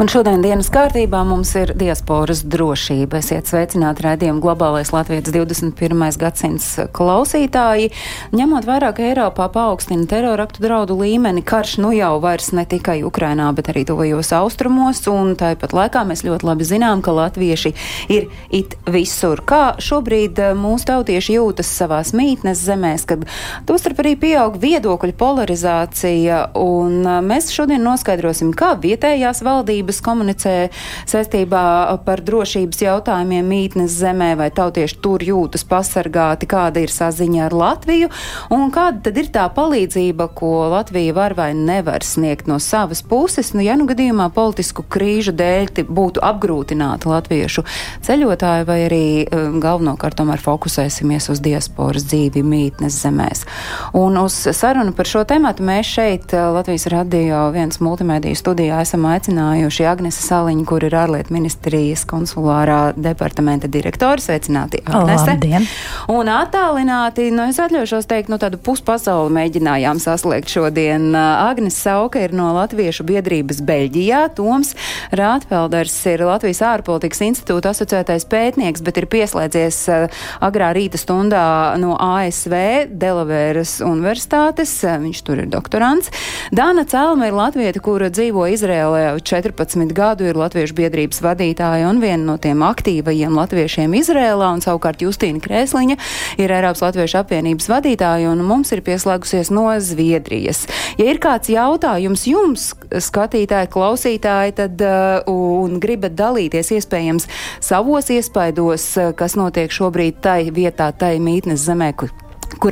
Un šodien dienas kārtībā mums ir diasporas drošība. Esiet sveicināti raidījumu globālais Latvijas 21. gadsimts klausītāji. Ņemot vērā, ka Eiropā paaugstina teroraktu draudu līmeni, karš nu jau vairs ne tikai Ukrainā, bet arī tuvajos austrumos, un tāpat laikā mēs ļoti labi zinām, ka latvieši ir it visur. Kā šobrīd eh, mūsu tautieši jūtas savās mītnes zemēs, kad tostarp arī pieaug viedokļu polarizācija, un eh, mēs šodien noskaidrosim, kā vietējās valdības valdības komunicē saistībā par drošības jautājumiem mītnes zemē, vai tautieši tur jūtas pasargāti, kāda ir saziņa ar Latviju, un kāda tad ir tā palīdzība, ko Latvija var vai nevar sniegt no savas puses, nu, ja nu gadījumā politisku krīžu dēļ būtu apgrūtināti latviešu ceļotāji, vai arī um, galvenokārt tomēr fokusēsimies uz diasporas dzīvi mītnes zemēs. Un uz sarunu par šo tematu mēs šeit uh, Latvijas radio viens multimediju studijā esam aicinājuši tieši Agnese Saliņa, kur ir ārlietu ministrijas konsulārā departamenta direktore. Sveicināti, Agnese. Labdien. Un attālināti, nu es atļaušos teikt, nu tādu puspasauli mēģinājām saslēgt šodien. Agnes Sauka ir no Latviešu biedrības Beļģijā, Toms Rātfelders ir Latvijas ārpolitikas institūta asociētais pētnieks, bet ir pieslēdzies agrā rīta stundā no ASV Delavēras universitātes. Viņš tur ir doktorants. Dāna Celma ir latvieta, kura dzīvo Izrēlē 14 15 gadu ir Latviešu biedrības vadītāja un viena no tiem aktīvajiem latviešiem Izrēlā, un savukārt Justīna Krēsliņa ir Eiropas Latviešu apvienības vadītāja, un mums ir pieslēgusies no Zviedrijas. Ja ir kāds jautājums jums, skatītāji, klausītāji, tad uh, un gribat dalīties iespējams savos iespaidos, uh, kas notiek šobrīd tai vietā, tai mītnes zemē, kur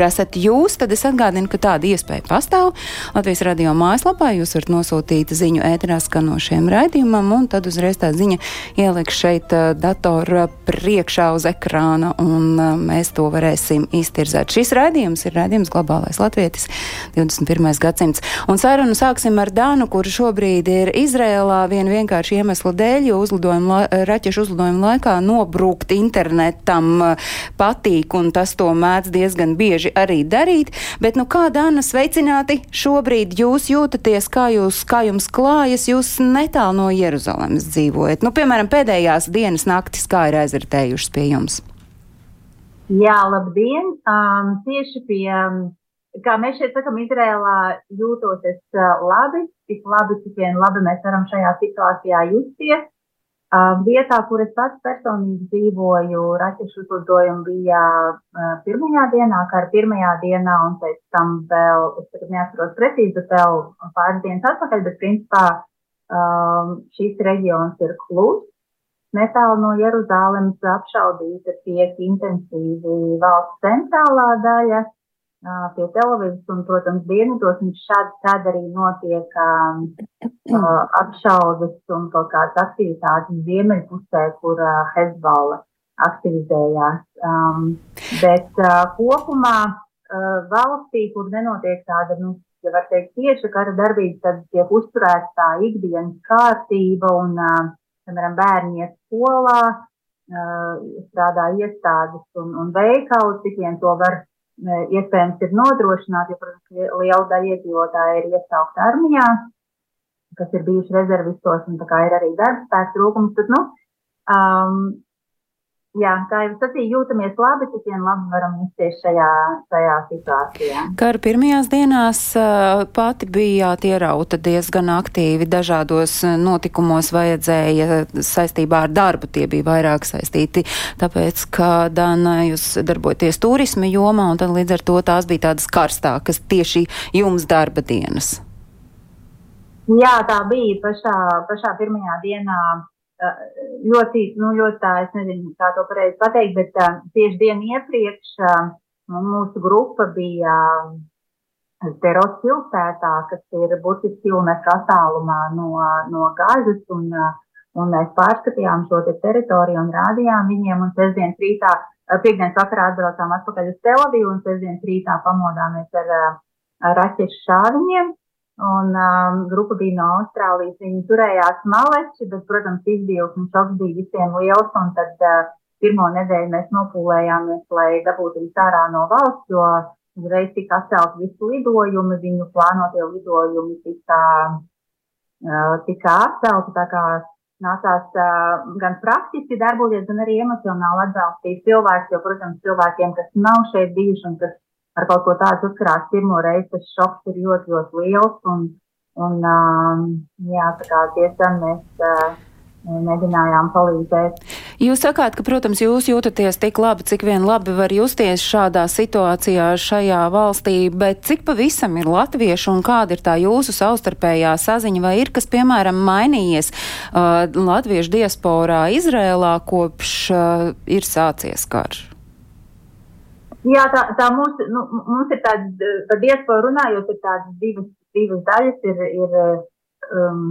esat jūs, tad es atgādinu, ka tāda iespēja pastāv. Latvijas radio mājaslapā jūs varat nosūtīt ziņu ēterā skanošiem raidījumam, un tad uzreiz tā ziņa ieliks šeit uh, datora priekšā uz ekrāna, un uh, mēs to varēsim iztirzēt. Šis raidījums ir raidījums Globālais Latvietis 21. gadsimts. Un sarunu sāksim ar Dānu, kuru šobrīd ir Izrēlā vien vienkārši iemesla dēļ, jo uzlidojuma, raķešu uzlidojuma laikā nobrukt internetam patīk, un tas to mēdz diezgan bieži bieži arī darīt, bet nu kā Dana sveicināti šobrīd jūs jūtaties, kā, jūs, kā jums klājas, jūs netālu no Jeruzalemes dzīvojat? Nu, piemēram, pēdējās dienas naktis, kā ir aizritējušas pie jums? Jā, labdien! Um, tieši pie, kā mēs šeit sakam, Izrēlā jūtos es labi, tik labi, cik vien labi mēs varam šajā situācijā justies. Vietā, kur es pats personīgi dzīvoju, raķešu uzlidojumi bija pirmajā dienā, kā ar pirmajā dienā, un pēc tam vēl, es tagad neatceros precīzi, bet vēl pāris dienas atpakaļ, bet principā šīs reģions ir klus. Netālu no Jeruzālēmas apšaudīta tiek intensīvi valsts centrālā daļa, pie televīzijas, un, protams, dienvidos viņš šādi tad arī notiek um, uh, apšaudas un kaut kādas aktivitātes ziemeļpusē, kur uh, Hezbollah aktivizējās. Um, bet uh, kopumā uh, valstī, kur nenotiek tāda, nu, ja var teikt, tieša kara darbība, tad tiek uzturēta tā ikdienas kārtība un, uh, piemēram, bērni iet skolā, uh, strādā iestādes un, un veikali, cik vien to var iespējams ir nodrošināti, jo, protams, liela daļa iedzīvotāji ir iesaukta armijā, kas ir bijuši rezervistos, un tā kā ir arī darbspēks trūkums, tad, nu, um, jā, kā jau sacīju, jūtamies labi, cik vien labi varam justies šajā, šajā situācijā. Kara pirmajās dienās pati bijāt ierauta diezgan aktīvi dažādos notikumos vajadzēja saistībā ar darbu, tie bija vairāk saistīti, tāpēc, ka, Dana, jūs darbojaties turisma jomā, un tad līdz ar to tās bija tādas karstākas tieši jums darba dienas. Jā, tā bija pašā, pašā pirmajā dienā ļoti, nu, ļoti tā, es nezinu, kā to pareizi pateikt, bet uh, tieši dienu iepriekš uh, mūsu grupa bija Zerot pilsētā, kas ir burtiski kilometru attālumā no, no gāzes, un, uh, un mēs pārskatījām šo te teritoriju un rādījām viņiem, un sestdienas rītā Piektdienas vakarā atbraucām atpakaļ uz Televīdu un sestdienas rītā pamodāmies ar, ar raķešu šāviņiem. Un um, grupa bija no Austrālijas. Viņi turējās maleči, bet, protams, un šoks bija visiem liels. Un tad uh, pirmo nedēļu mēs nopūlējāmies, lai dabūtu viņus ārā no valsts, jo uzreiz tika atcelt visi lidojumi, viņu plānotie lidojumi tika, uh, tika atcelti. Tā kā nācās uh, gan praktiski darboties, gan arī emocionāli atbalstīt cilvēkus, jo, protams, cilvēkiem, kas nav šeit bijuši un kas ar kaut ko tādu uzkrās pirmo reizi, tas šoks ir ļoti, ļoti liels. Un, un, um, jā, tā kā tiešām mēs uh, mēģinājām palīdzēt. Jūs sakāt, ka, protams, jūs jūtaties tik labi, cik vien labi var justies šādā situācijā šajā valstī, bet cik pavisam ir latviešu un kāda ir tā jūsu savstarpējā saziņa, vai ir kas, piemēram, mainījies uh, latviešu diasporā Izrēlā kopš uh, ir sācies karš? Jā, tā, tā mums, nu, mums ir tāda, par diasporu runājot, ir tādas divas, divas daļas. Ir, ir um,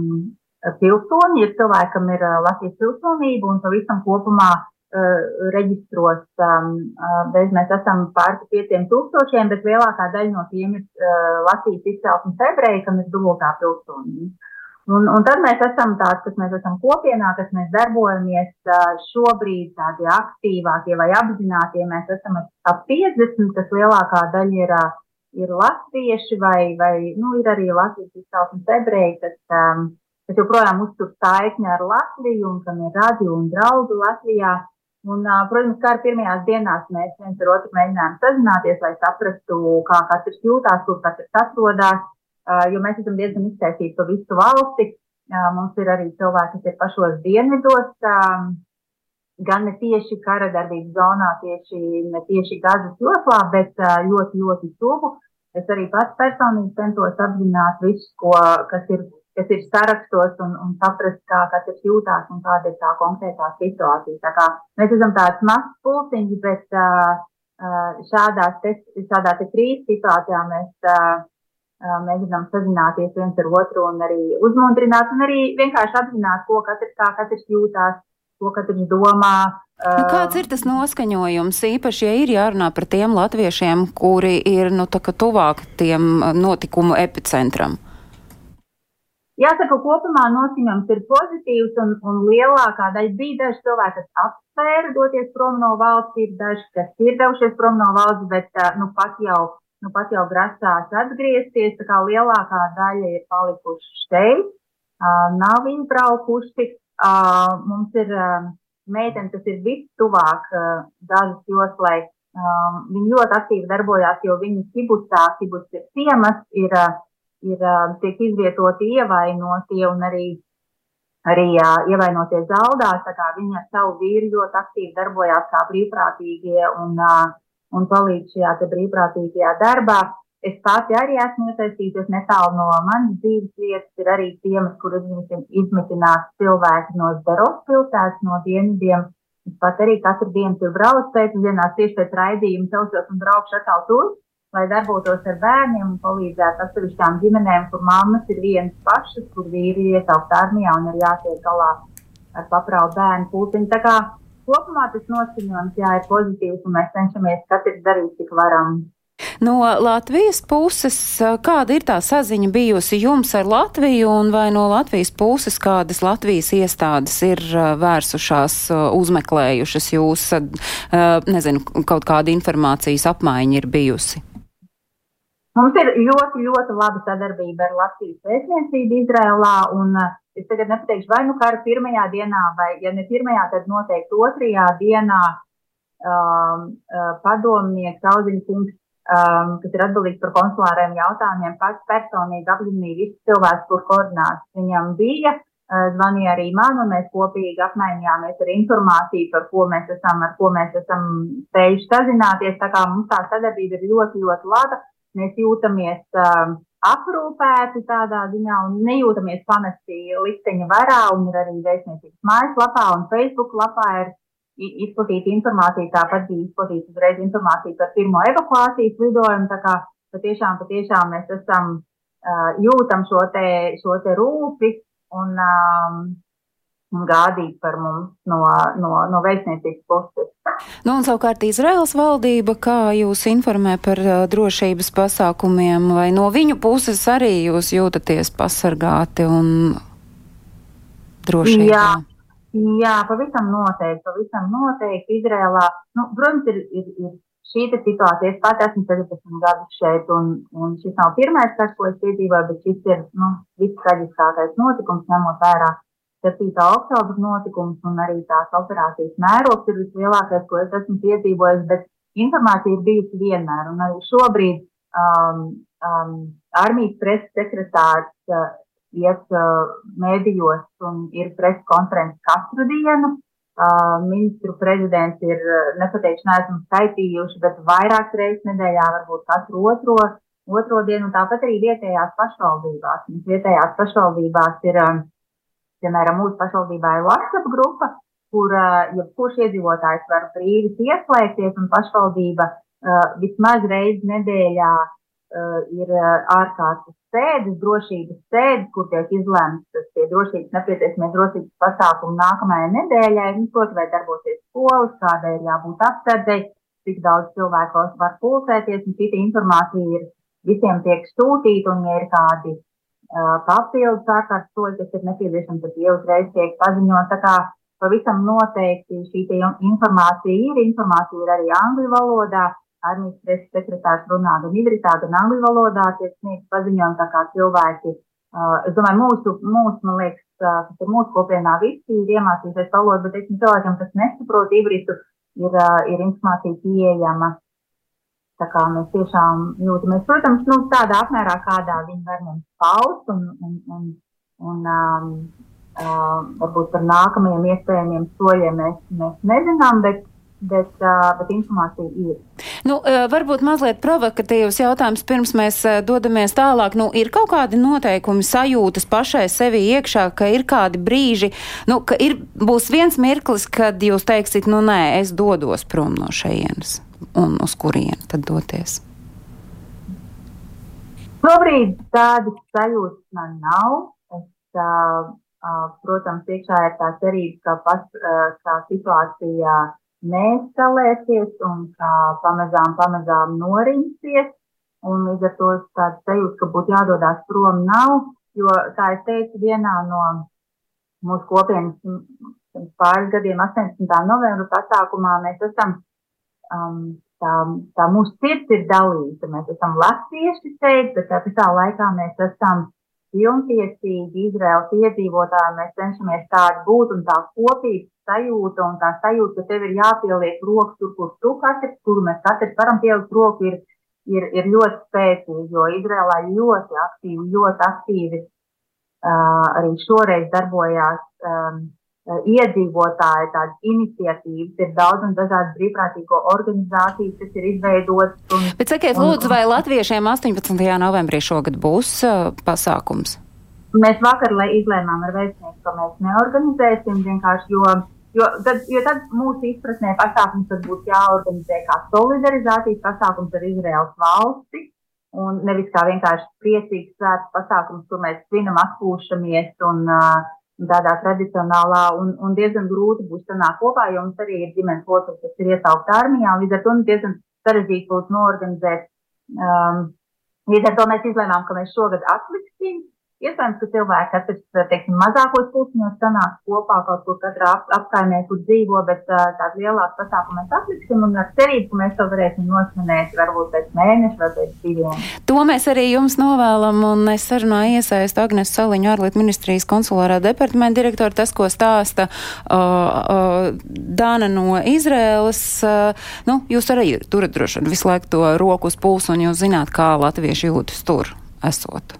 pilsoņi, ir cilvēkam ir uh, Latvijas pilsonība un pavisam kopumā uh, reģistros, um, uh, bez mēs esam pār pieciem tūkstošiem, bet lielākā daļa no tiem ir uh, Latvijas izcelsmes ebreji, kam ir dubultā pilsonība. Un, un tad mēs esam tāds, kas mēs esam kopienā, kas mēs darbojamies šobrīd tādi aktīvākie vai apzinātie. Mēs esam ap 50, kas lielākā daļa ir, ir latvieši vai, vai nu, ir arī Latvijas izcelsmes ebreji, kas, um, kas joprojām uztur saikni ar Latviju un kam ir radio un draugi Latvijā. Un, protams, kā ar pirmajās dienās mēs viens ar otru mēģinājām sazināties, lai saprastu, kā katrs jūtās, kur katrs atrodas jo mēs esam diezgan iztaisīti pa visu valsti. Mums ir arī cilvēki, kas ir pašos dienvidos, gan ne tieši kara darbības zonā, tieši, ne tieši gazas joslā, bet ļoti, ļoti tuvu. Es arī pats personīgi centos apzināt visu, ko, kas ir, kas ir sarakstos un, un saprast, kā katrs jūtās un kāda ir tā konkrētā situācija. Tā kā mēs esam tāds mazs pulciņš, bet šādās te, šādā te krīzes situācijā mēs mēģinām sazināties viens ar otru un arī uzmundrināt, un arī vienkārši apzināt, ko katrs, kā katrs jūtās, ko katrs domā. Nu, kāds ir tas noskaņojums, īpaši, ja ir jārunā par tiem latviešiem, kuri ir nu, tuvāk tiem notikumu epicentram? Jāsaka, kopumā noskaņojums ir pozitīvs, un, un lielākā daļa bija daži cilvēki, kas apsvēra doties prom no valsts, ir daži, kas ir devušies prom no valsts, bet nu, pat jau nu pat jau grasās atgriezties, tā kā lielākā daļa ir palikuši šeit, nav izbraukuši. Uh, mums ir meitene, kas ir vistuvāk dažas joslai. Viņa ļoti aktīvi darbojās, jo viņa kibucā, kibuc ir ciemas, ir, ir tiek izvietoti ievainotie un arī, arī ievainotie zaudās. Tā kā viņa ar savu vīru ļoti aktīvi darbojās kā brīvprātīgie un uh, un palīdz šajā brīvprātīgajā darbā. Es pati arī esmu iesaistījusies netālu no manas dzīves vietas. Ir arī ciemas, kur izmitinās cilvēki no Zvaros pilsētas, no dienvidiem. Es pat arī katru dienu tur braucu pēcdienās tieši pēc raidījuma, celšos un braukšu atkal tur, lai darbotos ar bērniem un palīdzētu atsevišķām ģimenēm, kur mammas ir vienas pašas, kur vīri ir iesaukt armijā un ir jātiek galā ar paprāvu bērnu pūciņu kopumā tas noskaņojums jā, ir pozitīvs, un mēs cenšamies katrs darīt, cik varam. No Latvijas puses, kāda ir tā saziņa bijusi jums ar Latviju, un vai no Latvijas puses kādas Latvijas iestādes ir vērsušās, uzmeklējušas jūs, nezinu, kaut kāda informācijas apmaiņa ir bijusi? Mums ir ļoti, ļoti laba sadarbība ar Latvijas vēstniecību Izrēlā, un es tagad nepateikšu, vai nu kara pirmajā dienā, vai, ja ne pirmajā, tad noteikti otrajā dienā um, uh, padomnieks Auziņa kungs, um, kas ir atbildīgs par konsulāriem jautājumiem, pats personīgi apzinīja visus cilvēkus, kur koordināts viņam bija. Uh, zvanīja arī man, un mēs kopīgi apmainījāmies ar informāciju, par ko mēs esam, ar ko mēs esam spējuši sazināties. Tā kā mums tā sadarbība ir ļoti, ļoti laba. Mēs jūtamies uh, aprūpēti tādā ziņā un nejūtamies pamesti likteņa varā. Un ir arī vēstniecības mājaslapā un Facebook lapā ir izplatīta informācija. Tāpat bija izplatīta uzreiz informācija par pirmo evakuācijas lidojumu. Tā kā patiešām, patiešām mēs esam uh, jūtam šo te, šo te rūpi un um, un gādīt par mums no, no, no vēstniecības puses. Nu, un savukārt Izraels valdība, kā jūs informē par uh, drošības pasākumiem, vai no viņu puses arī jūs jūtaties pasargāti un drošībā? Jā, jā, pavisam noteikti, pavisam noteikti Izrēlā. Nu, protams, ir, ir, ir šī situācija. Es pat esmu 14 gadus šeit, un, un šis nav pirmais karš, ko es piedzīvoju, bet šis ir nu, vistraģiskākais notikums, ņemot vērā 7. oktobra notikums un arī tās operācijas mērogs ir vislielākais, ko es esmu piedzīvojis, bet informācija ir bijusi vienmēr. Un arī šobrīd um, um, armijas preses sekretārs uh, iet uh, mēdījos un ir preses konferences katru dienu. Uh, ministru prezidents ir, nepateikšu, neesmu skaitījuši, bet vairākas reizes nedēļā, varbūt katru otro, otro dienu, tāpat arī vietējās pašvaldībās. Vietējās pašvaldībās ir um, Piemēram, mūsu pašvaldībā ir WhatsApp grupa, kur jebkurš ja iedzīvotājs var brīvi pieslēgties, un pašvaldība uh, vismaz reizi nedēļā uh, ir ārkārtas sēdes, drošības sēdes, kur tiek izlemts tie drošības nepieciešamie drošības pasākumi nākamajai nedēļai, nu, proti, vai darbosies skolas, kādai ir jābūt apsardzei, cik daudz cilvēku var pulcēties, un cita informācija ir visiem tiek sūtīta, un ja ir kādi papildus ārkārtas soļi, kas ir nepieciešami, tad tie uzreiz tiek paziņot. Tā kā pavisam noteikti šī informācija ir, informācija ir arī angļu valodā. Armijas preses sekretārs runā gan ivritā, gan angļu valodā, tiek sniegts paziņojumi, tā kā cilvēki, es domāju, mūsu, mūsu, man liekas, kas ir mūsu kopienā, visi ir iemācījušies valodu, bet, teiksim, cilvēkiem, kas nesaprot ivritu, ir, ir informācija pieejama Tā kā mēs tiešām jūtamies, protams, nu, tādā apmērā, kādā viņi var mums paust, un, un, un, un um, uh, varbūt par nākamajiem iespējamiem soļiem mēs, mēs nezinām, bet, bet, uh, bet informācija ir. Nu, varbūt mazliet provokatīvs jautājums, pirms mēs dodamies tālāk. Nu, ir kaut kādi noteikumi, sajūtas pašai sevi iekšā, ka ir kādi brīži, nu, ka ir, būs viens mirklis, kad jūs teiksit, nu nē, es dodos prom no šejienes un uz kurieni tad doties? Šobrīd tādas sajūtas man nav. Es, uh, uh, protams, iekšā ir tā cerība, ka, pas, uh, ka situācija neeskalēsies un ka pamazām, pamazām norimsies. Un līdz ar to tāda sajūta, ka būtu jādodas prom, nav. Jo, kā es teicu, vienā no mūsu kopienas pāris gadiem, 18. novembra pasākumā, mēs esam um, tā, tā mūsu sirds ir dalīta. Mēs esam latvieši šeit, bet tā pašā laikā mēs esam pilntiesīgi Izraels iedzīvotāji. Mēs cenšamies tādi būt un tā kopības sajūta un tā sajūta, ka tev ir jāpieliek rokas tur, kur tu katrs, kuru mēs katrs varam pielikt roku, ir, ir, ir ļoti spēcīgi, jo Izrēlā ļoti aktīvi, ļoti aktīvi uh, arī šoreiz darbojās. Um, iedzīvotāji, tādas iniciatīvas, ir daudz un dažādas brīvprātīgo organizācijas, kas ir izveidotas. Un, Bet sakiet, un, lūdzu, vai latviešiem 18. novembrī šogad būs uh, pasākums? Mēs vakar izlēmām ar vēstnieku, ka mēs neorganizēsim vienkārši, jo, jo, tad, jo tad mūsu izpratnē pasākums tad būtu jāorganizē kā solidarizācijas pasākums ar Izraels valsti. Un nevis kā vienkārši priecīgs svēts pasākums, kur mēs svinam, atpūšamies un uh, tādā tradicionālā un, un diezgan grūti būs sanākt kopā, jo mums arī ir ģimenes locekļi, kas ir iesaukt armijā, un līdz ar to nu, diezgan sarežģīti būs noorganizēt. Um, līdz ar to mēs izlēmām, ka mēs šogad atliksim Iespējams, ka cilvēki, kas teiksim, mazākos pulciņos sanāk kopā kaut kur katrā ap, apkaimē, kur dzīvo, bet tādu lielāku pasākumu mēs atliksim un ar cerību, ka mēs to varēsim nosvinēt varbūt pēc mēneša vai pēc diviem. To mēs arī jums novēlam, un es sarunā iesaistu Agnes Saliņu ārlietu ministrijas konsulārā departamenta direktoru, tas, ko stāsta uh, uh, Dāna no Izrēlas. Uh, nu, jūs arī turat droši visu laiku to roku uz pulsu, un jūs zināt, kā latvieši jūtas tur esot.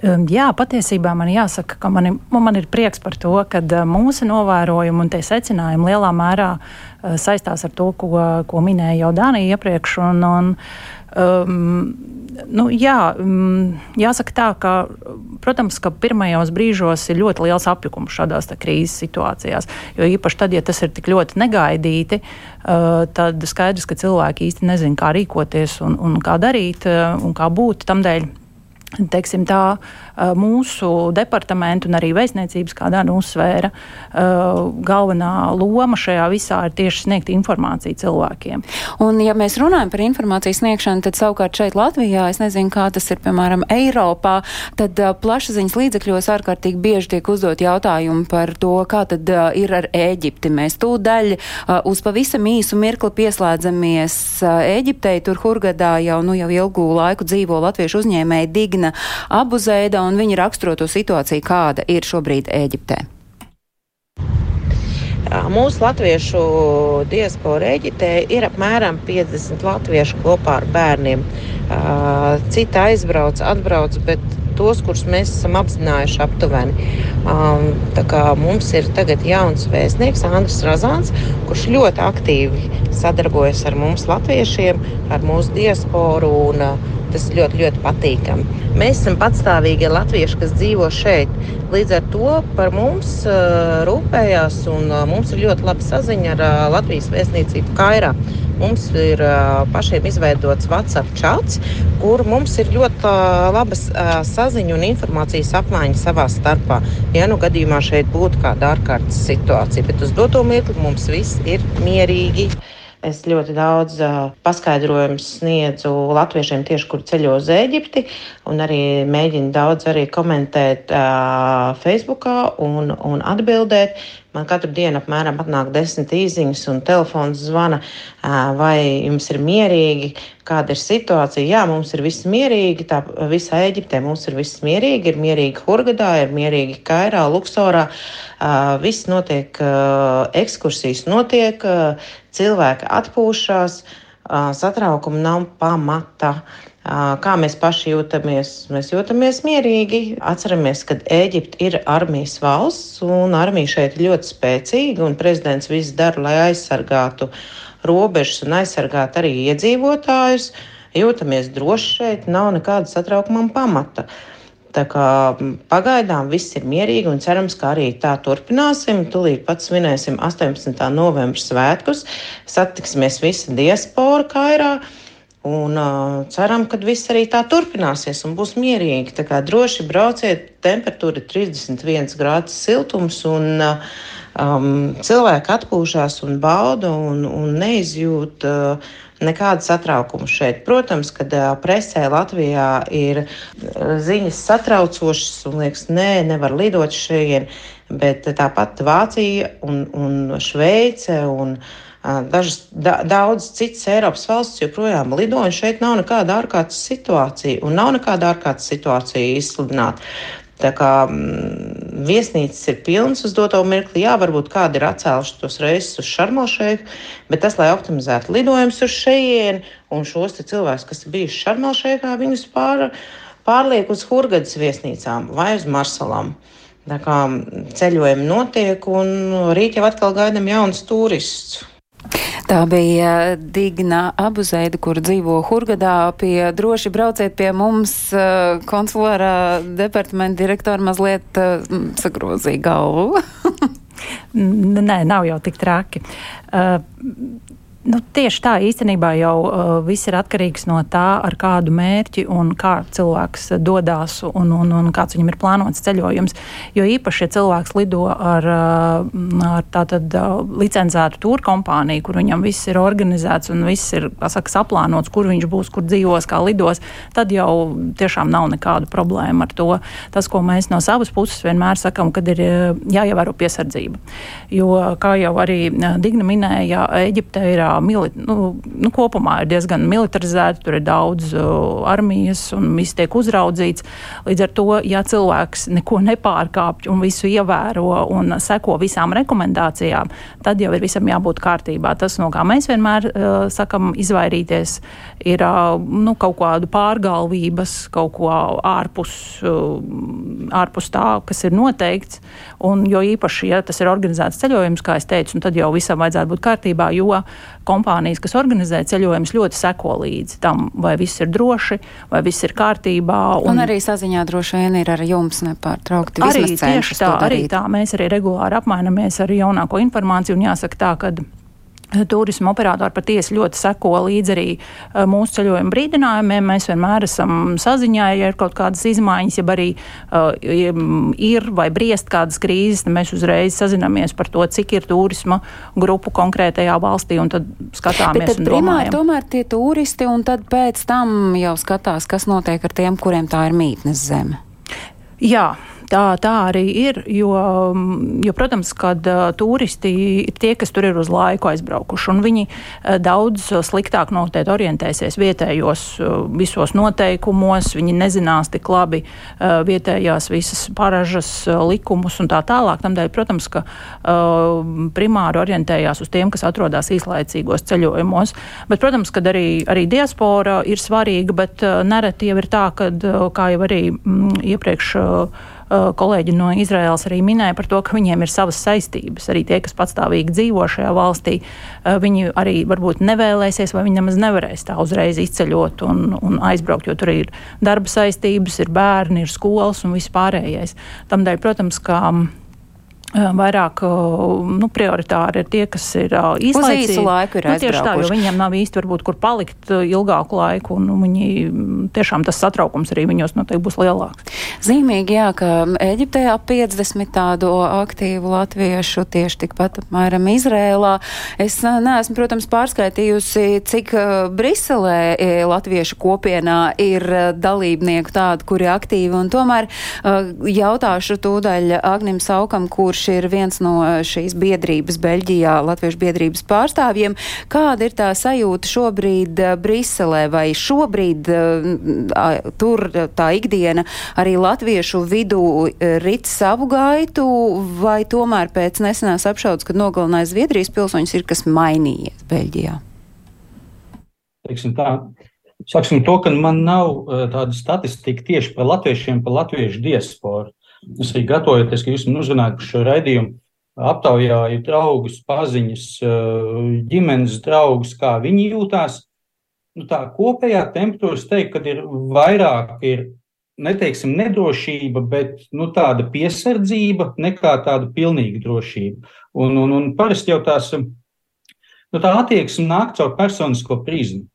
Jā, patiesībā man jāsaka, ka man ir, man ir prieks par to, ka mūsu novērojumi un tie secinājumi lielā mērā saistās ar to, ko, ko minēja jau Dānija iepriekš. Un, un, um, nu, jā, um, jāsaka tā, ka, protams, ka pirmajos brīžos ir ļoti liels apjukums šādās krīzes situācijās. Jo īpaši tad, ja tas ir tik ļoti negaidīti, uh, tad skaidrs, ka cilvēki īsti nezina, kā rīkoties un, un kā darīt uh, un kā būt tam dēļ teiksim, tā, mūsu departamentu un arī vēstniecības, kā Dana uzsvēra, galvenā loma šajā visā ir tieši sniegt informāciju cilvēkiem. Un, ja mēs runājam par informācijas sniegšanu, tad savukārt šeit Latvijā, es nezinu, kā tas ir, piemēram, Eiropā, tad plašsaziņas līdzekļos ārkārtīgi bieži tiek uzdot jautājumi par to, kā tad ir ar Ēģipti. Mēs tūdaļ uz pavisam īsu mirkli pieslēdzamies Ēģiptei, tur Hurgadā jau, nu, jau ilgu laiku dzīvo latviešu uzņēmēji Digna Digna Abuzeida, un viņa raksturo to situāciju, kāda ir šobrīd Ēģiptē. Mūsu latviešu diaspora Eģiptē ir apmēram 50 latviešu kopā ar bērniem. Citi aizbrauc, atbrauc, bet tos, kurus mēs esam apzinājuši aptuveni. Um, mums ir tagad jauns vēstnieks, Andris Razāns, kurš ļoti aktīvi sadarbojas ar mums, latviešiem, ar mūsu diasporu. Un, Tas ļoti, ļoti patīkami. Mēs esam patstāvīgi latvieši, kas dzīvo šeit. Līdz ar to par mums uh, rūpējās, un uh, mums ir ļoti laba saziņa ar uh, Latvijas vēstniecību Kairā. Mums ir pašiem izveidots WhatsApp chats, kur mums ir ļoti uh, saziņa un informācijas apmaiņa savā starpā. Ja nu gadījumā šeit būtu kāda ārkārtas situācija, bet uz doto mirkli mums viss ir mierīgi. Es ļoti daudz paskaidrojumu sniedzu latviešiem tieši, kur ceļo uz Eģipti, un arī mēģinu daudz arī komentēt uh, Facebookā un, un atbildēt. Man katru dienu apmēram atnāk desmit īsiņas, un telefons zvana, vai jums ir mierīgi, kāda ir situācija. Jā, mums ir viss mierīgi, tā visā Eģiptē mums ir viss mierīgi, ir mierīgi Hurgadā, ir mierīgi Kairā, Luksorā. Viss notiek, ekskursijas notiek, cilvēki atpūšas, satraukuma nav pamata. Kā mēs paši jūtamies? Mēs jūtamies mierīgi. Atceramies, ka Eģipte ir armijas valsts, un armija šeit ir ļoti spēcīga, un prezidents viss dara, lai aizsargātu robežas un aizsargātu arī iedzīvotājus. Jūtamies droši šeit, nav nekāda satraukuma pamata. Uh, Tā kā pagaidām viss ir mierīgi un cerams, ka arī tā turpināsim. Tūlīt pat svinēsim 18. novembra svētkus, satiksimies visa diaspora Kairā. Un uh, ceram, ka viss arī tā turpināsies un būs mierīgi. Tā kā droši brauciet, temperatūra ir 31 grāds siltums, un uh, um, cilvēki atpūšas un bauda un, un neizjūt. Uh, nekāda satraukuma šeit. Protams, kad presē Latvijā ir ziņas satraucošas un liekas, nē, nevar lidot šeit, bet tāpat Vācija un, un Šveice un Dažas, da, daudz citas Eiropas valsts joprojām lido, un šeit nav nekāda ārkārtas situācija, un nav nekāda ārkārtas situācija izsludināta. Tā kā mm, viesnīcas ir pilnas uz doto mirkli, jā, varbūt kādi ir atcēluši tos reisus uz Šarmelšēku, bet tas, lai optimizētu lidojumus uz šejieni un šos cilvēkus, kas ir bijuši Šarmelšēkā, viņus pār, pārliek uz Hurgadas viesnīcām vai uz Marsalām. Tā kā ceļojumi notiek, un rīt jau atkal gaidām jaunus turistus. Tā bija Digna Abuzeida, kur dzīvo Hurgadā. Pie droši brauciet pie mums eh, konsulārā departamenta direktora mazliet eh, sagrozīja galvu. Nē, nav jau tik traki. Uh, Nu, tieši tā īstenībā jau uh, viss ir atkarīgs no tā, ar kādu mērķi un kā cilvēks dodas un, un, un kāds viņam ir plānots ceļojums. Jo īpaši, ja cilvēks lido ar, uh, ar tātad, uh, licencētu tūru kompāniju, kur viņam viss ir organizēts un viss ir saka, saplānots, kur viņš būs, kur dzīvos, kā lidos, tad jau tiešām nav nekādu problēmu ar to. Tas, ko mēs no savas puses vienmēr sakam, kad ir uh, jāievēro piesardzība. Jo, kā jau arī uh, Digna minēja, Eģipte ir mili, nu, nu, kopumā ir diezgan militarizēta, tur ir daudz uh, armijas un viss tiek uzraudzīts. Līdz ar to, ja cilvēks neko nepārkāpj un visu ievēro un seko visām rekomendācijām, tad jau ir visam jābūt kārtībā. Tas, no kā mēs vienmēr uh, sakam, izvairīties, ir uh, nu, kaut kādu pārgalvības, kaut ko ārpus, uh, ārpus tā, kas ir noteikts. Un, jo īpaši, ja tas ir organizēts ceļojums, kā es teicu, tad jau visam vajadzētu būt kārtībā, jo kompānijas, kas organizē ceļojumus, ļoti seko līdzi tam, vai viss ir droši, vai viss ir kārtībā. Un, un arī saziņā droši vien ir ar jums nepārtraukti. Arī tieši tā, arī tā. Mēs arī regulāri apmainamies ar jaunāko informāciju un jāsaka tā, ka Turisma operatori patiesi ļoti seko līdzi arī uh, mūsu ceļojuma brīdinājumiem. Mēs vienmēr esam saziņā, ja ir kaut kādas izmaiņas, ja arī uh, ir vai briest kādas krīzes, tad mēs uzreiz sazināmies par to, cik ir turisma grupu konkrētajā valstī, un tad skatāmies. Bet tad primāri tomēr tie turisti, un tad pēc tam jau skatās, kas notiek ar tiem, kuriem tā ir mītnes zeme. Jā, Tā, tā arī ir, jo, mm, jo protams, kad turisti ir tie, kas tur ir uz laiku aizbraukuši, un viņi daudz sliktāk noteikti orientēsies vietējos visos noteikumos, viņi nezinās tik labi vietējās visas paražas likumus un tā tālāk. Tamdēļ, protams, ka primāri orientējās uz tiem, kas atrodas īslaicīgos ceļojumos. Bet, protams, ka arī, arī diaspora ir svarīga, bet nereti jau ir tā, ka, kā jau arī mm, iepriekš. Eh, kolēģi no Izraēlas arī minēja par to, ka viņiem ir savas saistības. Arī tie, kas patstāvīgi dzīvo šajā valstī, eh, viņi arī varbūt nevēlēsies, vai viņi nemaz nevarēs tā uzreiz izceļot un, un aizbraukt, jo tur ir darba saistības, ir bērni, ir skolas un viss pārējais. Tamdēļ, protams, ka Vairāk nu, prioritāri ir tie, kas ir īslaicīgi. Uz laiku ir nu, tieši tā, jo viņiem nav īsti varbūt, kur palikt ilgāku laiku, un viņi tiešām tas satraukums arī viņos noteikti būs lielāks. Zīmīgi, jā, ka Eģiptē ap 50 tādu aktīvu latviešu tieši tikpat apmēram Izrēlā. Es neesmu, protams, pārskaitījusi, cik Briselē latviešu kopienā ir dalībnieku tādu, kuri aktīvi, un tomēr jautāšu tūdaļ Agnim Saukam, kurš kurš ir viens no eh, šīs biedrības Beļģijā, Latviešu biedrības pārstāvjiem. Kāda ir tā sajūta šobrīd eh, Briselē vai šobrīd eh, tur tā ikdiena arī latviešu vidū rit savu gaitu vai tomēr pēc nesenās apšaudas, kad nogalināja Zviedrijas pilsoņus, ir kas mainījies Beļģijā? Teiksim tā, Sāksim to, ka man nav tāda statistika tieši par latviešiem, par latviešu diasporu. Es arī gatavojoties, ka jūs man uzrunājat par šo raidījumu, aptaujāju draugus, paziņas, eh, ģimenes draugus, kā viņi jūtās. Nu, tā kopējā temperatūra, teikt, kad ir vairāk, ir neteiksim nedrošība, bet nu, tāda piesardzība nekā tāda pilnīga drošība. Un, un, un parasti jau tās. Nu, tā attieksme nāk caur personisko prizmu.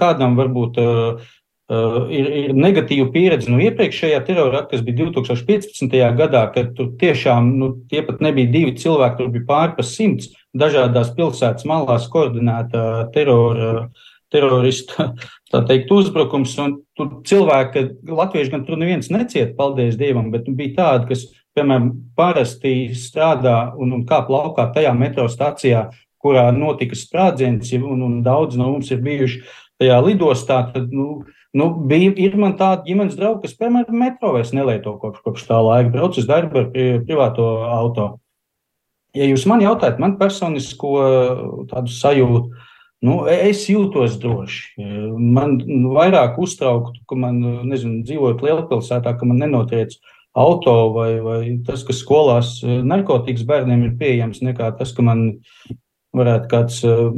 Kādam varbūt uh, Uh, ir, ir negatīva pieredze no iepriekšējā terora akta, kas bija 2015. gadā, kad tur tiešām nu, tie pat nebija divi cilvēki, tur bija pāri pa simts dažādās pilsētas malās koordinēta terora, terorista teikt, uzbrukums. Tur cilvēki, latvieši gan tur neviens neciet, paldies Dievam, bet nu, bija tādi, kas, piemēram, parasti strādā un, un kāp laukā tajā metro stācijā, kurā notika sprādziens, un, un daudz no mums ir bijuši tajā lidostā. Tad, nu, Nu, bija, ir man tāda ģimenes drauga, kas, piemēram, metro vairs nelieto kopš, kopš tā laika, brauc uz darbu ar privāto auto. Ja jūs man jautājat, man personisko tādu sajūtu, nu, es jūtos droši. Man vairāk uztrauktu, ka man, nezinu, dzīvojot lielpilsētā, ka man nenotiec auto vai, vai tas, ka skolās narkotikas bērniem ir pieejams, nekā tas, ka man varētu kāds uh,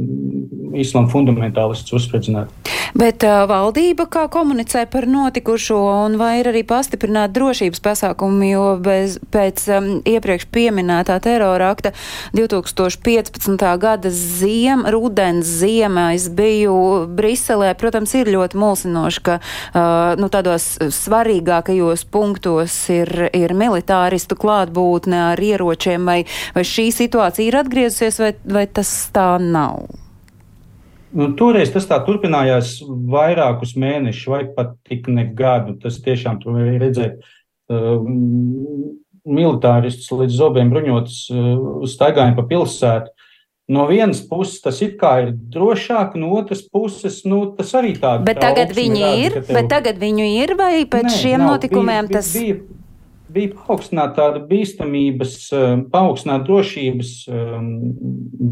islāma fundamentālists uzspridzināt. Bet uh, valdība kā komunicē par notikušo un vai ir arī pastiprināt drošības pasākumi, jo bez, pēc um, iepriekš pieminētā terora akta 2015. gada ziem, rudens ziemā es biju Briselē, protams, ir ļoti mulsinoši, ka uh, nu, tādos svarīgākajos punktos ir, ir militāristu klātbūtne ar ieročiem, vai, vai šī situācija ir atgriezusies, vai, vai tas tā nav? Nu, toreiz tas tā turpinājās vairākus mēnešus, vai pat tik ne gadu. Tas tiešām tur bija redzēt. Uh, militāristus līdz zobiem bruņotus uh, staigājumu pa pilsētu. No vienas puses tas ir drošāk, no otras puses nu, tas arī tāds - bet tagad viņi rāda, ir, tev... bet tagad viņu ir, vai pēc Nē, šiem nav, notikumiem bija, tas bija? Bija paaugstināta tāda bīstamības, um, paaugstināta drošības um,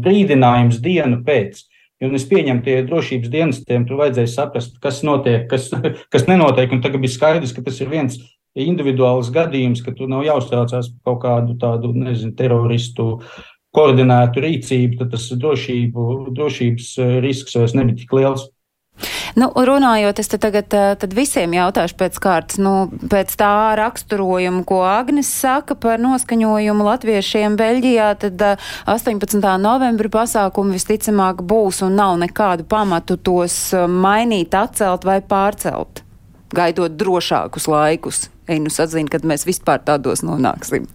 brīdinājums dienu pēc. Un es pieņemu, tie drošības dienestiem tur vajadzēja saprast, kas notiek, kas, kas nenotiek. Un tagad bija skaidrs, ka tas ir viens individuāls gadījums, ka tur nav jāuztraucās par kaut kādu tādu, nezinu, teroristu koordinētu rīcību, tad tas drošību, drošības eh, risks vairs nebija tik liels. Nu, runājot, es tagad tad visiem jautāšu pēc kārtas, nu, pēc tā raksturojuma, ko Agnes saka par noskaņojumu latviešiem Beļģijā, tad 18. novembra pasākumi visticamāk būs un nav nekādu pamatu tos mainīt, atcelt vai pārcelt, gaidot drošākus laikus. Ei, nu sadzina, kad mēs vispār tādos nonāksim.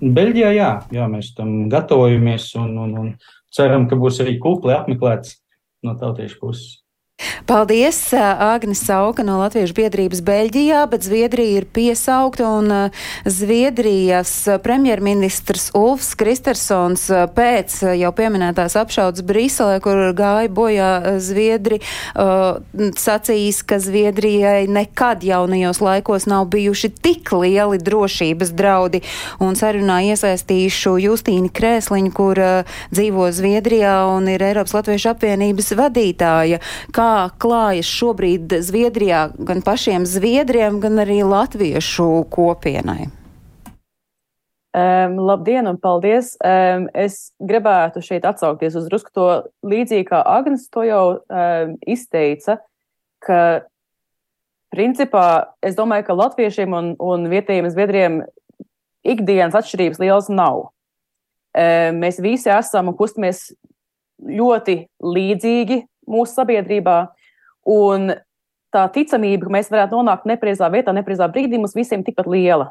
Beļģijā, jā, jā, mēs tam gatavojamies un, un, un ceram, ka būs arī kukli apmeklēts no tautiešu puses. Paldies, Agnes Sauka no Latviešu biedrības Beļģijā, bet Zviedrija ir piesaukta un Zviedrijas premjerministrs Ulfs Kristersons pēc jau pieminētās apšaudas Briselē, kur gāja bojā Zviedri, sacījis, ka Zviedrijai nekad jaunajos laikos nav bijuši tik lieli drošības draudi un sarunā iesaistīšu Justīnu Krēsliņu, kur dzīvo Zviedrijā un ir Eiropas Latviešu apvienības vadītāja. Kā kā klājas šobrīd Zviedrijā gan pašiem zviedriem, gan arī latviešu kopienai? Um, labdien un paldies! Um, es gribētu šeit atsaukties uz drusku to līdzīgi, kā Agnes to jau um, izteica, ka principā es domāju, ka latviešiem un, un vietējiem zviedriem ikdienas atšķirības lielas nav. Um, mēs visi esam un kustamies ļoti līdzīgi mūsu sabiedrībā. Un tā ticamība, ka mēs varētu nonākt nepareizā vietā, nepareizā brīdī, mums visiem tikpat liela.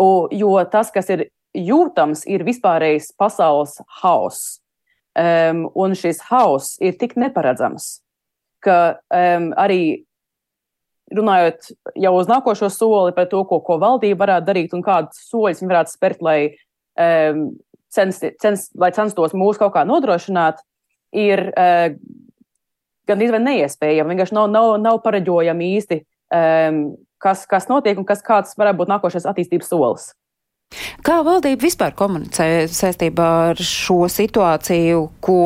U, jo tas, kas ir jūtams, ir vispārējais pasaules hauss. Um, un šis hauss ir tik neparedzams, ka um, arī runājot jau uz nākošo soli par to, ko, ko valdība varētu darīt un kādus soļus viņi varētu spērt, lai, um, cens, cens, lai censtos mūs kaut kā nodrošināt, ir uh, gandrīz vai neiespējami. Vienkārši nav, nav, nav pareģojami īsti, um, kas, kas notiek un kas, kāds varētu būt nākošais attīstības solis. Kā valdība vispār komunicē saistībā ar šo situāciju, ko,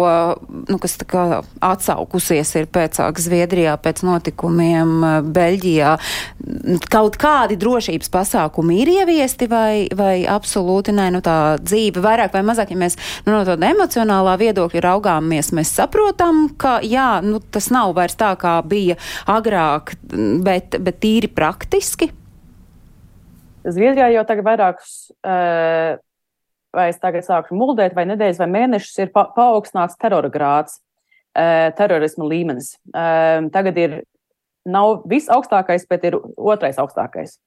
nu, kas tā kā atsaukusies ir pēcāk Zviedrijā pēc notikumiem eh, Beļģijā? Kaut kādi drošības pasākumi ir ieviesti vai, vai absolūti nē, nu tā dzīve vairāk vai mazāk, ja mēs nu, no tāda emocionālā viedokļa raugāmies, mēs saprotam, ka jā, nu, tas nav vairs tā, kā bija agrāk, bet, bet tīri praktiski. Zviedrijā jau tagad vairākus, uh, vai es tagad sāku muldēt, vai nedēļas, vai mēnešus ir pa paaugstināts terora grāds, uh, terorisma līmenis. Uh, tagad ir nav visaugstākais, bet ir otrais augstākais.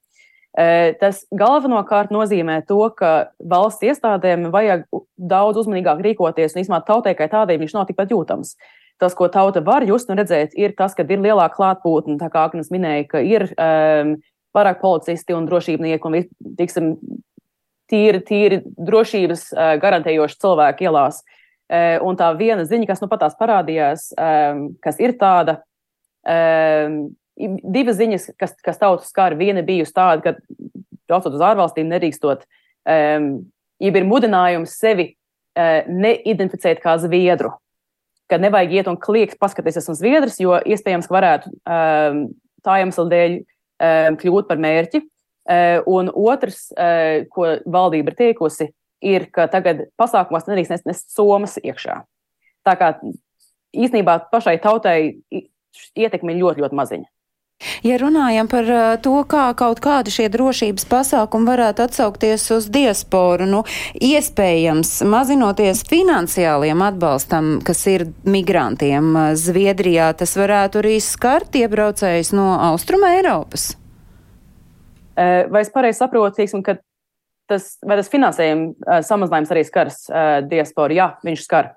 Tas galvenokārt nozīmē to, ka valsts iestādēm vajag daudz uzmanīgāk rīkoties, un īstenībā tautai kā tādai viņš nav tikpat jūtams. Tas, ko tauta var just un redzēt, ir tas, ka ir lielāka klātbūtne, tā kā Agnes minēja, ka ir um, vairāk policisti un drošībnieki un tiksim, tīri, tīri drošības uh, garantējoši cilvēki ielās. Uh, un tā viena ziņa, kas nu patās parādījās, um, kas ir tāda, divas ziņas, kas, kas tautu skar. Viena bijusi tāda, ka braucot uz ārvalstīm nedrīkstot, ja ir mudinājums sevi uh, neidentificēt kā zviedru, ka nevajag iet un kliegt, paskatīties, esmu zviedrs, jo iespējams, ka varētu tā iemesla dēļ Um, kļūt par mērķi. Uh, un otrs, uh, ko valdība ir teikusi, ir, ka tagad pasākumos nedrīkst nest, somas iekšā. Tā kā īstenībā pašai tautai ietekme ir ļoti, ļoti maziņa. Ja runājam par uh, to, kā kaut kādi šie drošības pasākumi varētu atsaukties uz diasporu, nu, iespējams, mazinoties finansiāliem atbalstam, kas ir migrantiem Zviedrijā, tas varētu arī skart iebraucējus no Austruma Eiropas. Vai es pareizi saprotu, teiksim, ka tas, tas finansējuma samazinājums arī skars diasporu? Jā, viņš skar.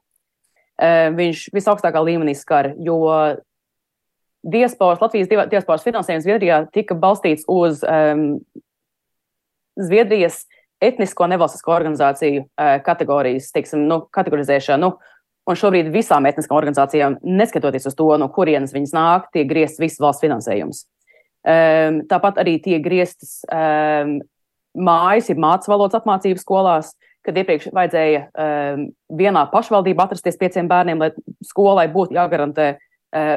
Viņš visaugstākā līmenī skar, jo diasporas, Latvijas diasporas finansējums Zviedrijā tika balstīts uz um, Zviedrijas etnisko nevalstisko organizāciju uh, kategorijas, teiksim, nu, kategorizēšanu. Un šobrīd visām etniskām organizācijām, neskatoties uz to, no kurienes viņas nāk, tiek griezts viss valsts finansējums. Um, tāpat arī tiek grieztas um, mājas, ir mācību valodas apmācības skolās, kad iepriekš vajadzēja um, vienā pašvaldībā atrasties pieciem bērniem, lai skolai būtu jāgarantē uh,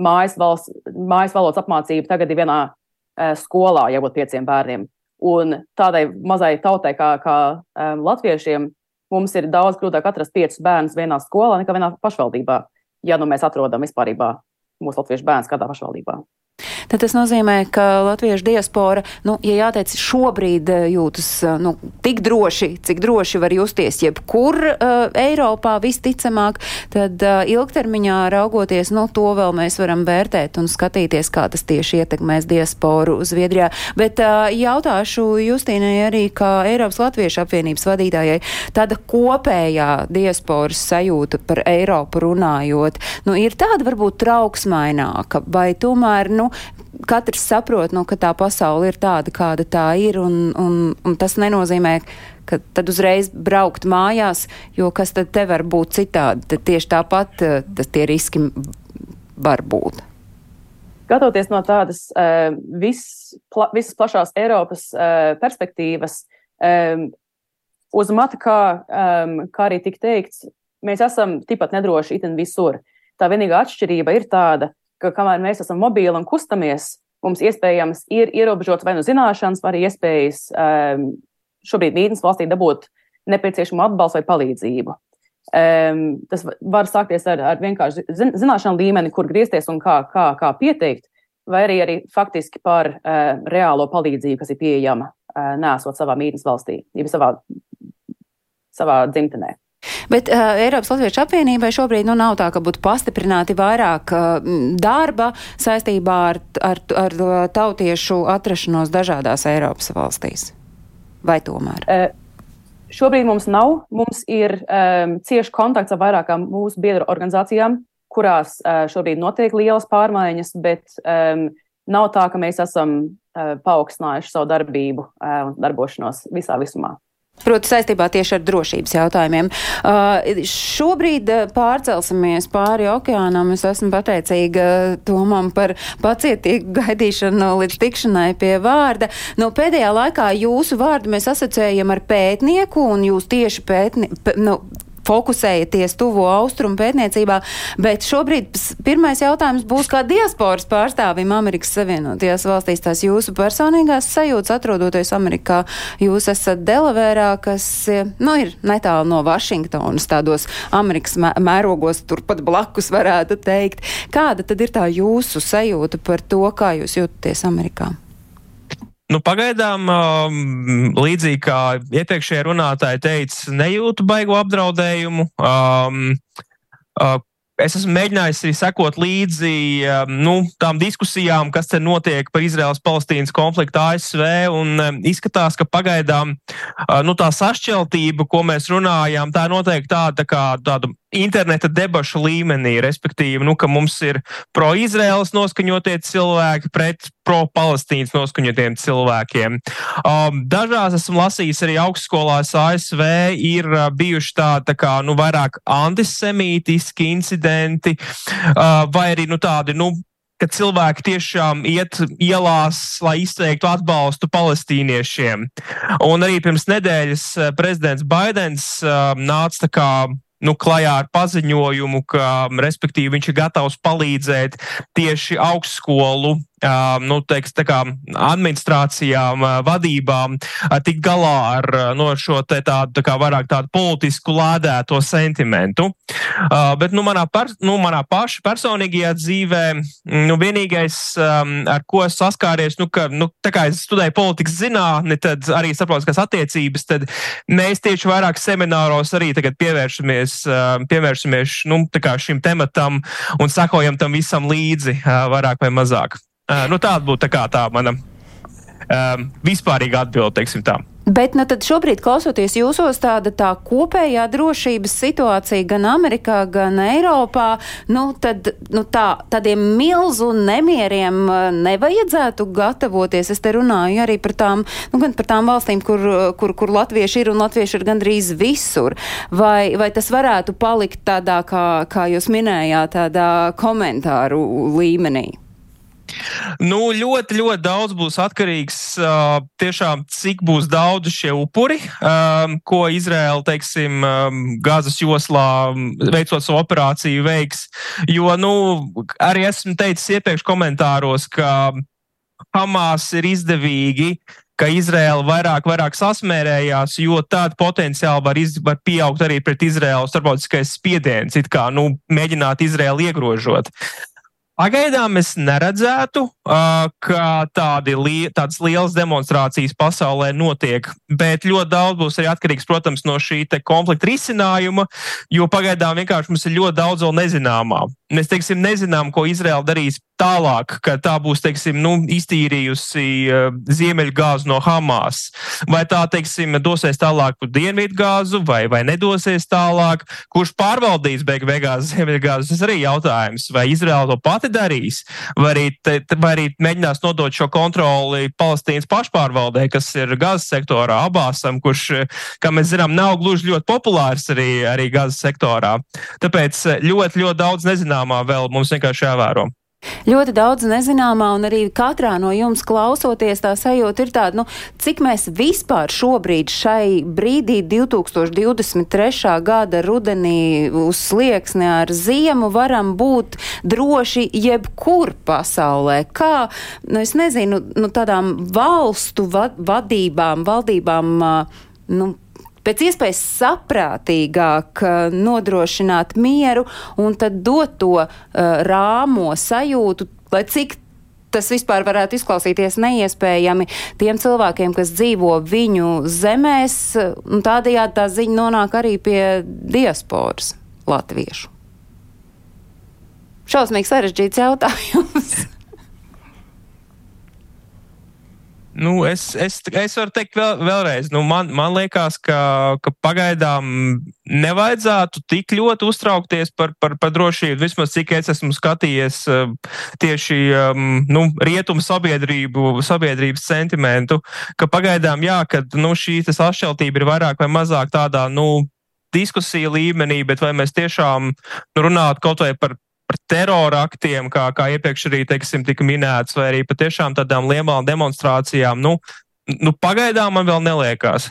mājas, valsts, mājas valodas apmācība tagad ir vienā uh, skolā, jābūt pieciem bērniem. Un tādai mazai tautai kā, kā um, latviešiem mums ir daudz grūtāk atrast piecus bērnus vienā skolā nekā vienā pašvaldībā, ja nu mēs atrodam vispārībā mūsu latviešu bērns kādā pašvaldībā. Tad tas nozīmē, ka latviešu diaspora, nu, ja jāteic, šobrīd eh, jūtas nu, tik droši, cik droši var justies jebkur uh, Eiropā visticamāk, tad uh, ilgtermiņā raugoties, nu, to vēl mēs varam vērtēt un skatīties, kā tas tieši ietekmēs diasporu Zviedrijā. Bet uh, jautāšu Justīnai arī, kā Eiropas Latviešu apvienības vadītājai, tāda kopējā diasporas sajūta par Eiropu runājot, nu, ir tāda varbūt trauksmaināka, vai tomēr, nu, katrs saprot, nu, ka tā pasaule ir tāda, kāda tā ir, un, un, un tas nenozīmē, ka tad uzreiz braukt mājās, jo kas tad te var būt citādi, tad tieši tāpat eh, tas tie riski var būt. Skatoties no tādas uh, vis, pla, visas plašās Eiropas uh, perspektīvas, um, uz matu, kā, um, kā arī tika teikts, mēs esam tikpat nedroši itin visur. Tā vienīgā atšķirība ir tāda, ka kamēr mēs esam mobili un kustamies, mums iespējams ir ierobežots vai nu zināšanas, vai arī iespējas um, šobrīd mītnes valstī dabūt nepieciešamu atbalstu vai palīdzību. Um, tas var sākties ar, ar vienkārši zināšanu līmeni, kur griezties un kā, kā, kā pieteikt, vai arī, arī faktiski par uh, reālo palīdzību, kas ir pieejama uh, nesot savā mītnes valstī, jeb savā, savā dzimtenē. Bet uh, Eiropas Latviešu apvienībai šobrīd nu, nav tā, ka būtu pastiprināti vairāk uh, darba saistībā ar, ar, ar tautiešu atrašanos dažādās Eiropas valstīs. Vai tomēr? Uh, šobrīd mums nav. Mums ir um, cieši kontakts ar vairākām mūsu biedru organizācijām, kurās uh, šobrīd notiek lielas pārmaiņas, bet um, nav tā, ka mēs esam uh, paaugstinājuši savu darbību un uh, darbošanos visā visumā. Proti, saistībā tieši ar drošības jautājumiem. Uh, šobrīd uh, pārcelsimies pāri okeānam. Es esmu pateicīga Tomam par pacietīgu gaidīšanu līdz tikšanai pie vārda. Nu, pēdējā laikā jūsu vārdu mēs asociējam ar pētnieku, un jūs tieši pētni, p, nu, fokusējaties tuvo austrumu pētniecībā, bet šobrīd pirmais jautājums būs kā diasporas pārstāvim Amerikas Savienotajās valstīs. Tās jūsu personīgās sajūtas atrodoties Amerikā, jūs esat Delavērā, kas, nu, ir netālu no Vašingtonas, tādos Amerikas mērogos turpat blakus varētu teikt. Kāda tad ir tā jūsu sajūta par to, kā jūs jūtaties Amerikā? Nu, pagaidām, um, līdzīgi kā iepriekšējā runātāja teica, nejūtu baigo apdraudējumu. Um, uh, es esmu mēģinājis arī sekot līdzi um, nu, tām diskusijām, kas te notiek par Izraels-Palestīnas konfliktu ASV, um, izskatās, ka pagaidām uh, nu, tā sašķeltība, ko mēs runājām, tā noteikti tāda tā kā tāda interneta debašu līmenī, respektīvi, nu, ka mums ir pro-Izraels noskaņotie cilvēki pret pro-Palestīnas noskaņotiem cilvēkiem. Um, dažās esmu lasījis arī augstskolās ASV ir uh, bijuši tādi, tā kā, nu, vairāk antisemītiski incidenti, uh, vai arī, nu, tādi, nu, ka cilvēki tiešām iet ielās, lai izteiktu atbalstu palestīniešiem. Un arī pirms nedēļas uh, prezidents Baidens uh, nāca nu, klajā ar paziņojumu, ka, respektīvi, viņš ir gatavs palīdzēt tieši augstskolu nu, teiks, kā, administrācijām, vadībām tikt galā ar no, šo tādu tā kā vairāk tādu politisku lādēto sentimentu. Bet nu, manā, per, nu, manā paša personīgajā dzīvē nu, vienīgais, ar ko es saskāries, nu, ka, nu, es studēju politikas zinātni, tad arī starptautiskās attiecības, tad mēs tieši vairāk semināros arī pievēršamies, pievēršamies nu, šim tematam un sakojam tam visam līdzi, vairāk vai mazāk. Uh, nu, tāda būtu tā, tā mana um, vispārīga atbilde, teiksim tā. Bet nu, šobrīd, klausoties jūsos, tāda tā kopējā drošības situācija gan Amerikā, gan Eiropā, nu, tad, nu, tā, tādiem milzu nemieriem nevajadzētu gatavoties. Es te runāju arī par tām, nu, par tām valstīm, kur, kur, kur latvieši ir un latvieši ir gandrīz visur. Vai, vai tas varētu palikt tādā, kā, kā jūs minējāt, tādā komentāru līmenī? Nu, ļoti, ļoti daudz būs atkarīgs uh, tiešām, cik būs daudz šie upuri, um, ko Izraela, teiksim, um, Gāzes joslā veicot savu operāciju veiks. Jo, nu, arī esmu teicis iepriekš komentāros, ka Hamas ir izdevīgi ka Izraela vairāk, vairāk sasmērējās, jo tad potenciāli var, iz, var pieaugt arī pret Izraelu starptautiskais spiediens, it kā nu, mēģināt Izraelu iegrožot. Pagaidām es neredzētu, ka tādi tādas lielas demonstrācijas pasaulē notiek, bet ļoti daudz būs arī atkarīgs, protams, no šī konflikta risinājuma, jo pagaidām vienkārši mums ir ļoti daudz vēl nezināmā. Mēs, teiksim, nezinām, ko Izraela darīs tālāk, kad tā būs, teiksim, nu, iztīrījusi ziemeļgāzu no Hamas. Vai tā, teiksim, dosies tālāk uz dienvidgāzu, vai, vai nedosies tālāk, kurš pārvaldīs beig beigās ziemeļgāzu, tas arī jautājums. Vai Izraela to pati darīs, vai arī, te, vai arī mēģinās nodot šo kontroli Palestīnas pašpārvaldē, kas ir gazas sektorā, abāsam, kurš, kā mēs zinām, nav gluži ļoti populārs arī, arī gazas sektorā. Tāpēc ļoti, ļoti daudz nezināmā vēl mums vienkārši jāvēro. Ļoti daudz nezināmā, un arī katrā no jums klausoties, tā sajūta ir tāda, nu, cik mēs vispār šobrīd šai brīdī, 2023. gada rudenī uz slieksni ar ziemu, varam būt droši jebkur pasaulē. Kā, nu, es nezinu, nu, tādām valstu va vadībām, valdībām, nu, pēc iespējas saprātīgāk nodrošināt mieru un tad dot to uh, rāmo sajūtu, lai cik tas vispār varētu izklausīties neiespējami tiem cilvēkiem, kas dzīvo viņu zemēs, un tādējādi tā ziņa nonāk arī pie diasporas latviešu. Šausmīgi sarežģīts jautājums. Nu, es, es, es varu teikt vēl, vēlreiz, nu, man, man liekas, ka, ka pagaidām nevajadzētu tik ļoti uztraukties par, par, par drošību. Vismaz cik es esmu skatījies tieši um, nu, rietumu sabiedrību, sabiedrības sentimentu, ka pagaidām, jā, ka nu, šī sašķeltība ir vairāk vai mazāk tādā, nu, diskusija līmenī, bet vai mēs tiešām nu, runātu kaut vai par par terora aktiem, kā, kā iepriekš arī teiksim, tika minēts, vai arī patiešām tādām lielām demonstrācijām. Nu, nu, pagaidām man vēl neliekās.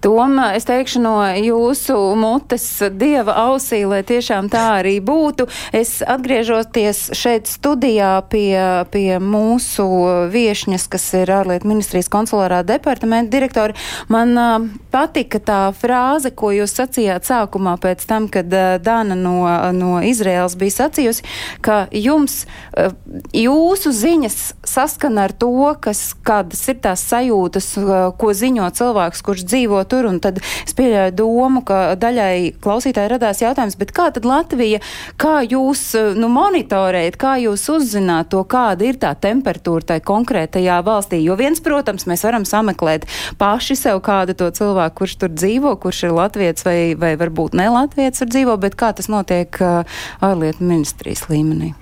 Toma, es teikšu no jūsu mutes dieva ausī, lai tiešām tā arī būtu. Es atgriežoties šeit studijā pie, pie mūsu viešņas, kas ir ārlietu ministrijas konsulārā departamenta direktori, man uh, patika tā frāze, ko jūs sacījāt sākumā pēc tam, kad uh, Dana no, no Izraels bija sacījusi, ka jums, uh, jūsu ziņas saskana ar to, kas, kādas ir tās sajūtas, ko ziņo cilvēks, kurš dzīvo dzīvo tur, un tad es pieļauju domu, ka daļai klausītāji radās jautājums, bet kā tad Latvija, kā jūs nu, monitorējat, kā jūs uzzināt to, kāda ir tā temperatūra tai konkrētajā valstī? Jo viens, protams, mēs varam sameklēt paši sev kādu to cilvēku, kurš tur dzīvo, kurš ir latviets vai, vai varbūt ne latviets tur dzīvo, bet kā tas notiek ārlietu ministrijas līmenī?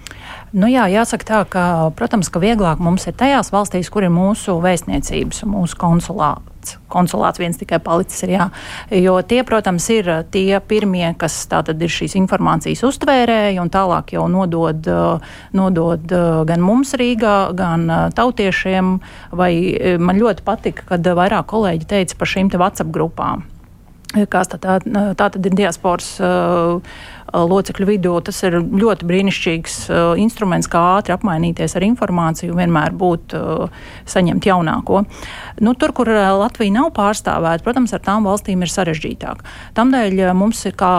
Nu jā, jāsaka tā, ka, protams, ka vieglāk mums ir tajās valstīs, kur ir mūsu vēstniecības mūsu konsulāti konsulāts. Konsulāts viens tikai palicis ir, jā. Jo tie, protams, ir tie pirmie, kas tātad ir šīs informācijas uztvērēji un tālāk jau nodod, nodod gan mums Rīgā, gan tautiešiem. Vai man ļoti patika, kad vairāk kolēģi teica par šīm te WhatsApp grupām. Kas tā, tā, tā tad ir diasporas uh, locekļu vidū. Tas ir ļoti brīnišķīgs instruments, kā ātri apmainīties ar informāciju, vienmēr būt saņemt jaunāko. Nu, tur, kur Latvija nav pārstāvēta, protams, ar tām valstīm ir sarežģītāk. Tādēļ mums ir kā,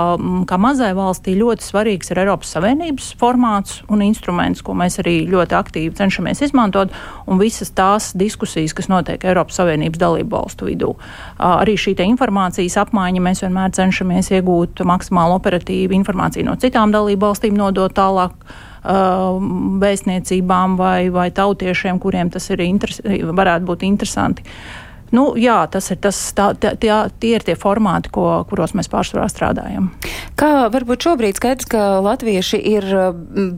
kā mazai valstī ļoti svarīgs ir Eiropas Savienības formāts un instruments, ko mēs arī ļoti aktīvi cenšamies izmantot, un visas tās diskusijas, kas notiek Eiropas Savienības dalību valstu vidū. Arī šī informācijas apmaiņa mēs vienmēr cenšamies iegūt maksimāli operatīvu informāciju informāciju no citām dalību valstīm nodot tālāk uh, vēstniecībām vai, vai tautiešiem, kuriem tas ir interes, varētu būt interesanti. Nu, jā, tas ir tas, tā, tā, tie, tie ir tie formāti, ko, kuros mēs pārsvarā strādājam. Kā varbūt šobrīd skaidrs, ka latvieši ir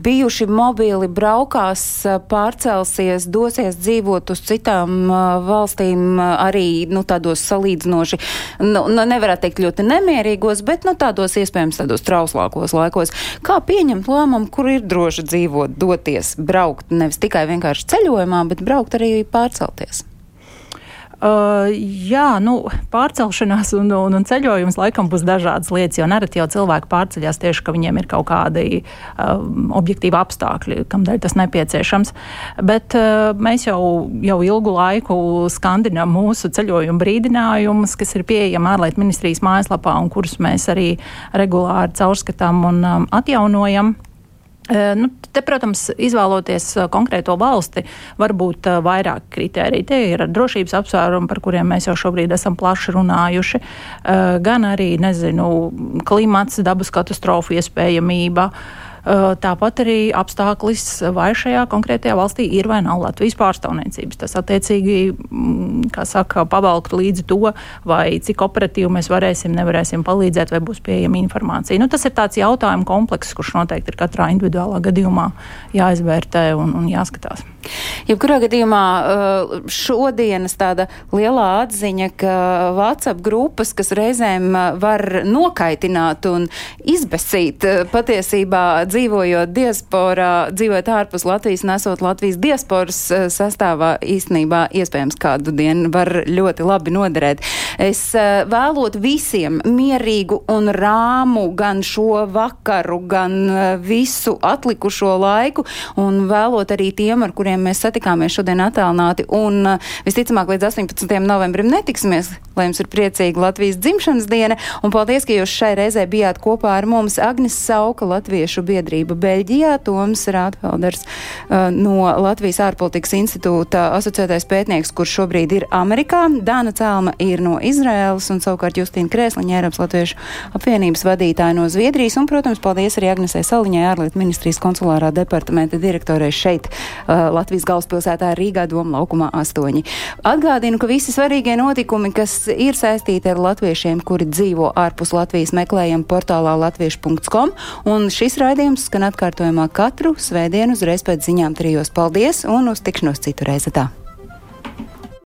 bijuši mobili, braukās, pārcelsies, dosies dzīvot uz citām valstīm arī nu, tādos salīdzinoši, nu, nu, nevarētu teikt ļoti nemierīgos, bet nu, tādos iespējams tādos trauslākos laikos. Kā pieņemt lēmumu, kur ir droši dzīvot, doties, braukt, nevis tikai vienkārši ceļojumā, bet braukt arī pārcelties? Uh, jā, nu, pārcelšanās un, un, un ceļojums laikam būs dažādas lietas, jo nereti jau cilvēki pārceļās tieši, ka viņiem ir kaut kādi uh, objektīvi apstākļi, kamdēļ tas nepieciešams. Bet uh, mēs jau, jau ilgu laiku skandinām mūsu ceļojumu brīdinājumus, kas ir pieejami ārlietu ministrijas mājaslapā un kurus mēs arī regulāri caurskatām un um, atjaunojam. Nu, te, protams, izvēloties konkrēto valsti, var būt vairāk kritēriju. Tie ir drošības apsvērumi, par kuriem mēs jau šobrīd esam plaši runājuši, gan arī, nezinu, klimats, dabas katastrofu iespējamība. Tāpat arī apstākļis, vai šajā konkrētajā valstī ir vai nav Latvijas pārstāvniecības. Tas attiecīgi, mm, kā saka, pavalkt līdzi to, vai cik operatīvi mēs varēsim, nevarēsim palīdzēt, vai būs pieejama informācija. Nu, tas ir tāds jautājumu komplekss, kurš noteikti ir katrā individuālā gadījumā jāizvērtē un, un jāskatās. Jebkurā gadījumā šodienas tāda lielā atziņa, ka WhatsApp grupas, kas reizēm var nokaitināt un izbesīt patiesībā dzīvojot diasporā, dzīvojot ārpus Latvijas, nesot Latvijas diasporas sastāvā, īstenībā iespējams kādu dienu var ļoti labi noderēt. Es vēlot visiem mierīgu un rāmu gan šo vakaru, gan visu atlikušo laiku un vēlot arī tiem, ar kuriem mēs satikāmies šodien attālināti. Un visticamāk, līdz 18. novembrim netiksimies, lai jums ir priecīga Latvijas dzimšanas diena. Un paldies, ka jūs šai reizē bijāt kopā ar mums. Agnes Sauka, Latviešu biedrība Beļģijā, Toms Rātfelders uh, no Latvijas ārpolitikas institūta asociētais pētnieks, kurš šobrīd ir Amerikā. Dāna Cēlma ir no Izraēlas un savukārt Justīna Krēsliņa, Eiropas Latviešu apvienības vadītāja no Zviedrijas. Un, protams, paldies arī Agnesē Saliņai, ārlietu ministrijas konsulārā departamenta direktorē šeit. Uh, Latvijas galvaspilsētā Rīgā Doma laukumā 8. Atgādinu, ka visi svarīgie notikumi, kas ir saistīti ar latviešiem, kuri dzīvo ārpus Latvijas, meklējam portālā latviešu.com, un šis raidījums skan atkārtojumā katru svētdienu uzreiz pēc ziņām trijos. Paldies un uz tikšanos citu reizi tā!